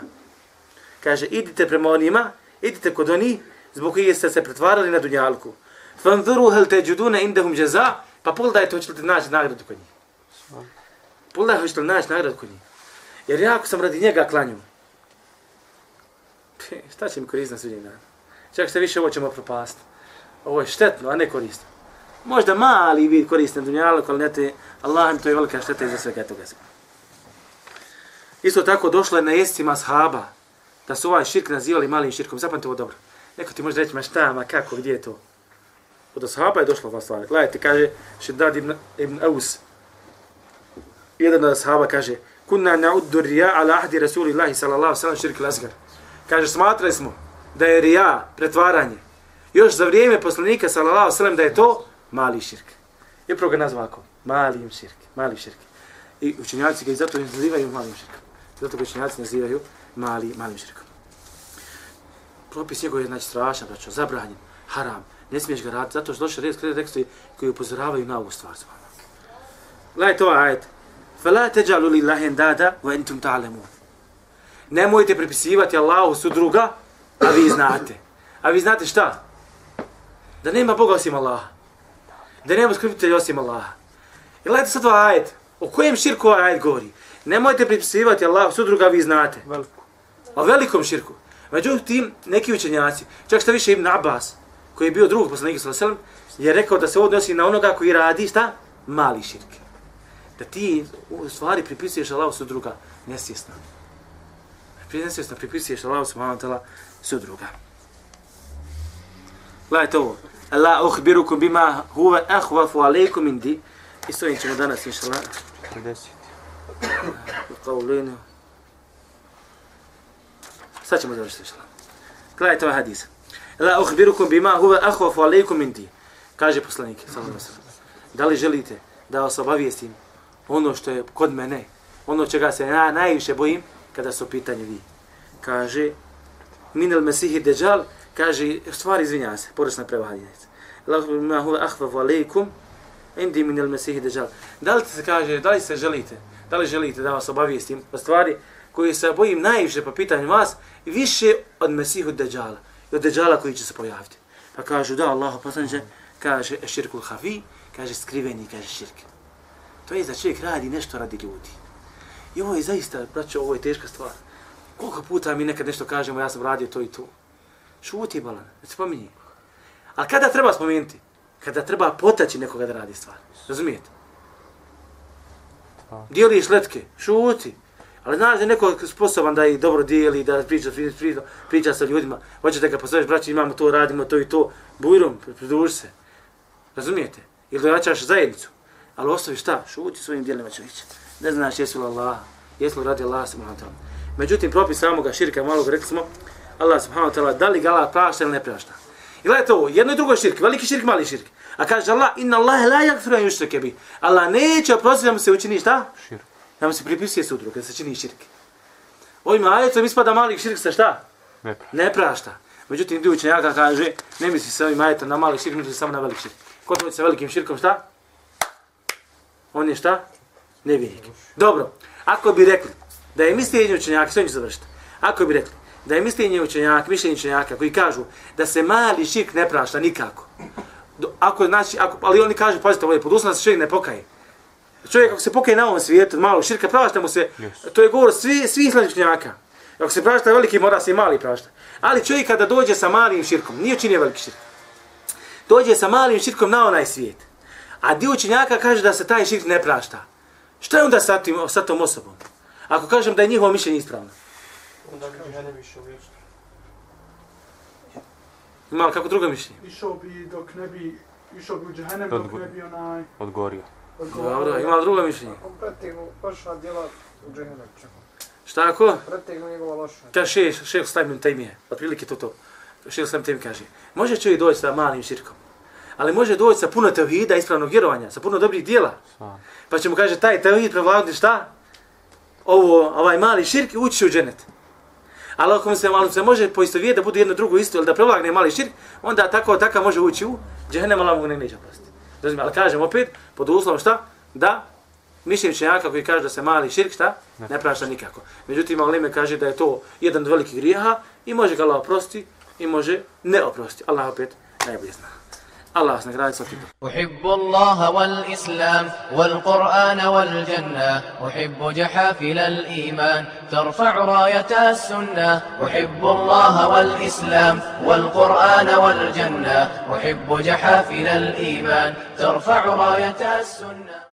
Kaže, idite prema onima, idite kod oni, zbog kojih ste se pretvarali na dunjalku. Fanzuru hel te džudune indahum jaza, pa pogledajte hoćete li naći nagradu kod njih. Pogledajte hoćete li naći nagradu kod njih. Jer ja ako sam radi njega klanju, šta će mi koristiti na sudnjeg dana? Čak se više ovo ćemo propasti. Ovo je štetno, a ne korisno. Možda mali vid koristan dunjalog, ali ne te, Allah to je velika šteta za svega toga. Isto tako došlo je na jestima sahaba da su ovaj širk nazivali malim širkom. Zapamte ovo dobro. Neko ti može reći, ma šta, ma kako, gdje je to? Od ashaba je došla ova stvar. Gledajte, kaže Šedad ibn, ibn Aus. Jedan od ashaba kaže, kunna na'uddu rija ala ahdi Rasulillahi sallallahu sallam širk lasgar. Kaže, smatrali smo da je rija, pretvaranje, još za vrijeme poslanika sallallahu sallam da je to mali širk. I upravo ga nazva ako, mali širk, mali širk. I učenjaci ga i zato nazivaju malim širkom. Zato ga učenjaci nazivaju mali, malim širkom. Propis njegov je znači strašan, braćo, zabranjen, haram, ne smiješ ga raditi, zato što došli red tekstovi koji upozoravaju na ovu stvar. Gledajte ovaj ajet. فَلَا تَجَعْلُوا لِلَّهِ اَنْدَادَ وَاَنْتُمْ تَعْلَمُونَ Nemojte pripisivati Allahu su druga, a vi znate. A vi znate šta? Da nema Boga osim Allaha. Da nema skripitelja osim Allaha. I gledajte sad ovaj ajet. O kojem širku ovaj ajet govori? Nemojte pripisivati Allahu su druga, vi znate. Veliko. O velikom širku. Međutim, neki učenjaci, čak što više Ibn Abbas, koji je bio drug poslanik sallallahu alejhi ve sellem, je rekao da se odnosi na onoga koji radi šta? Mali širk. Da ti u stvari pripisuješ Allahu su druga, nesvjesno. Nesvjesno pripisuješ Allahu subhanahu wa ta'ala druga. Gledajte ovo la uhbirukum bima huve ahvafu alaykum indi. I s ovim ćemo danas, inša Allah. 50. Kao. Sad ćemo završiti, inša Allah. Gledajte ovaj hadis. La uhbirukum bima huve ahvafu alaykum indi. Kaže poslanik, salam vas. Da li želite da vas obavijestim ono što je kod mene, ono čega se na, najviše bojim kada su pitanje vi? Kaže, minel mesihi deđal, kaže stvari izvinja se, porasna prevahadinac. La uhbirukum bima huwa akhwafu alaykum indi min al masih dajjal. Da li se kaže, da li se želite, da li želite da vas obavijestim o stvari koji se bojim najviše po pitanju vas, više od Mesihu Dejjala, i od Dejjala koji će se pojaviti. Pa kažu, da, Allah poslaniče, kaže, širkul hafi, kaže, skriveni, kaže, širk. To je da čovjek radi nešto radi ljudi. I ovo je zaista, braćo, ovo je teška stvar. Koliko puta mi nekad nešto kažemo, ja sam radio to i to. Šuti, balan, ne spominji. Ali kada treba spomenuti? Kada treba potaći nekoga da radi stvar. Razumijete? Dijeliš letke, šuti. Ali znaš da je neko sposoban da ih dobro dijeli, da priča, priča, priča, priča sa ljudima. Hoćete da ga posveš, braći, imamo to, radimo to i to. Bujrom, pridruži se. Razumijete? Ili dojačaš zajednicu. Ali ostavi šta? Šuti svojim dijelima čovječe. Ne znaš jesu li Allah, jesu li radi Allah subhanahu. Međutim, propis samoga širka, malo ga rekli smo, Allah subhanahu wa ta'ala, da li ga Allah prašta ili ne prašta. I gledajte ovo, jedno i drugo je širk, veliki širk, mali širk. A kaže Allah, inna Allah la yakfiru an yushraka bi. Allah neće oprostiti da mu se učini šta? Širk. Da mu se pripisuje sudru, kada se čini širk. Ovim ajetom ispada mali širk sa šta? Ne prašta. Ne prašta. Međutim, dio učenjaka kaže, ne misli se ovim ajetom na mali širk, misli samo na velik širk. Ko to sa velikim širkom šta? On je šta? Nevjernik. Dobro, ako bi rekli da je mišljenje učenjaka, sve ću završiti. Ako bi rekli da je mišljenje učenjaka, mišljenje učenjaka koji kažu da se mali širk ne prašta nikako. Ako znači, ako, ali oni kažu, pazite, ovo je pod uslovom da se čovjek ne pokaje. Čovjek ako se pokaje na ovom svijetu, od malog širka, prašta mu se, Yes. to je govor svi, svih islamskih učenjaka. Ako se prašta veliki, mora se i mali prašta. Ali čovjek kada dođe sa malim širkom, nije učinio veliki širk, dođe sa malim širkom na onaj svijet. A dio učenjaka kaže da se taj širk ne prašta. Šta je onda sa, tim, sa tom osobom? Ako kažem da je njihovo mišljenje ispravno. Onda bi. Ima li kako drugo mišljenje? Išao bi dok ne bi, išao bi u džahenem Dok ne bi onaj... Odgorio. Dobro, ima li drugo mišljenje? On pretegnu loša djela u džehennem. Šta ako? Pretegnu njegova loša. Kaže šeš, šeš stavim tajmije. Otprilike to to. Šeš stavim tajmije kaže. Može čovjek doći sa malim širkom. Ali može doći sa puno tevhida, ispravnog vjerovanja, sa puno dobrih dijela. Svam. Pa će mu kaže taj tevhid prevladati šta? Ovo, ovaj mali širk i ući će u dženet. Ali ako se, malo se može poistovijeti da bude jedno drugo isto ili da prevlagne mali širk, onda tako tako može ući u džehennem, ali mu ne neće oprostiti. Razumijem, ali kažem opet, pod uslovom šta? Da mišljenje učenjaka koji kaže da se mali širk šta? Ne prašta nikako. Međutim, Alime kaže da je to jedan od velikih grijeha i može ga Allah oprosti i može ne oprosti. Allah opet najbolje zna. Vas nagradi sa tim. أحب الله والإسلام والقرآن والجنة أحب جحافل الإيمان ترفع راية السنة أحب الله والإسلام والقرآن والجنة أحب جحافل الإيمان ترفع راية السنة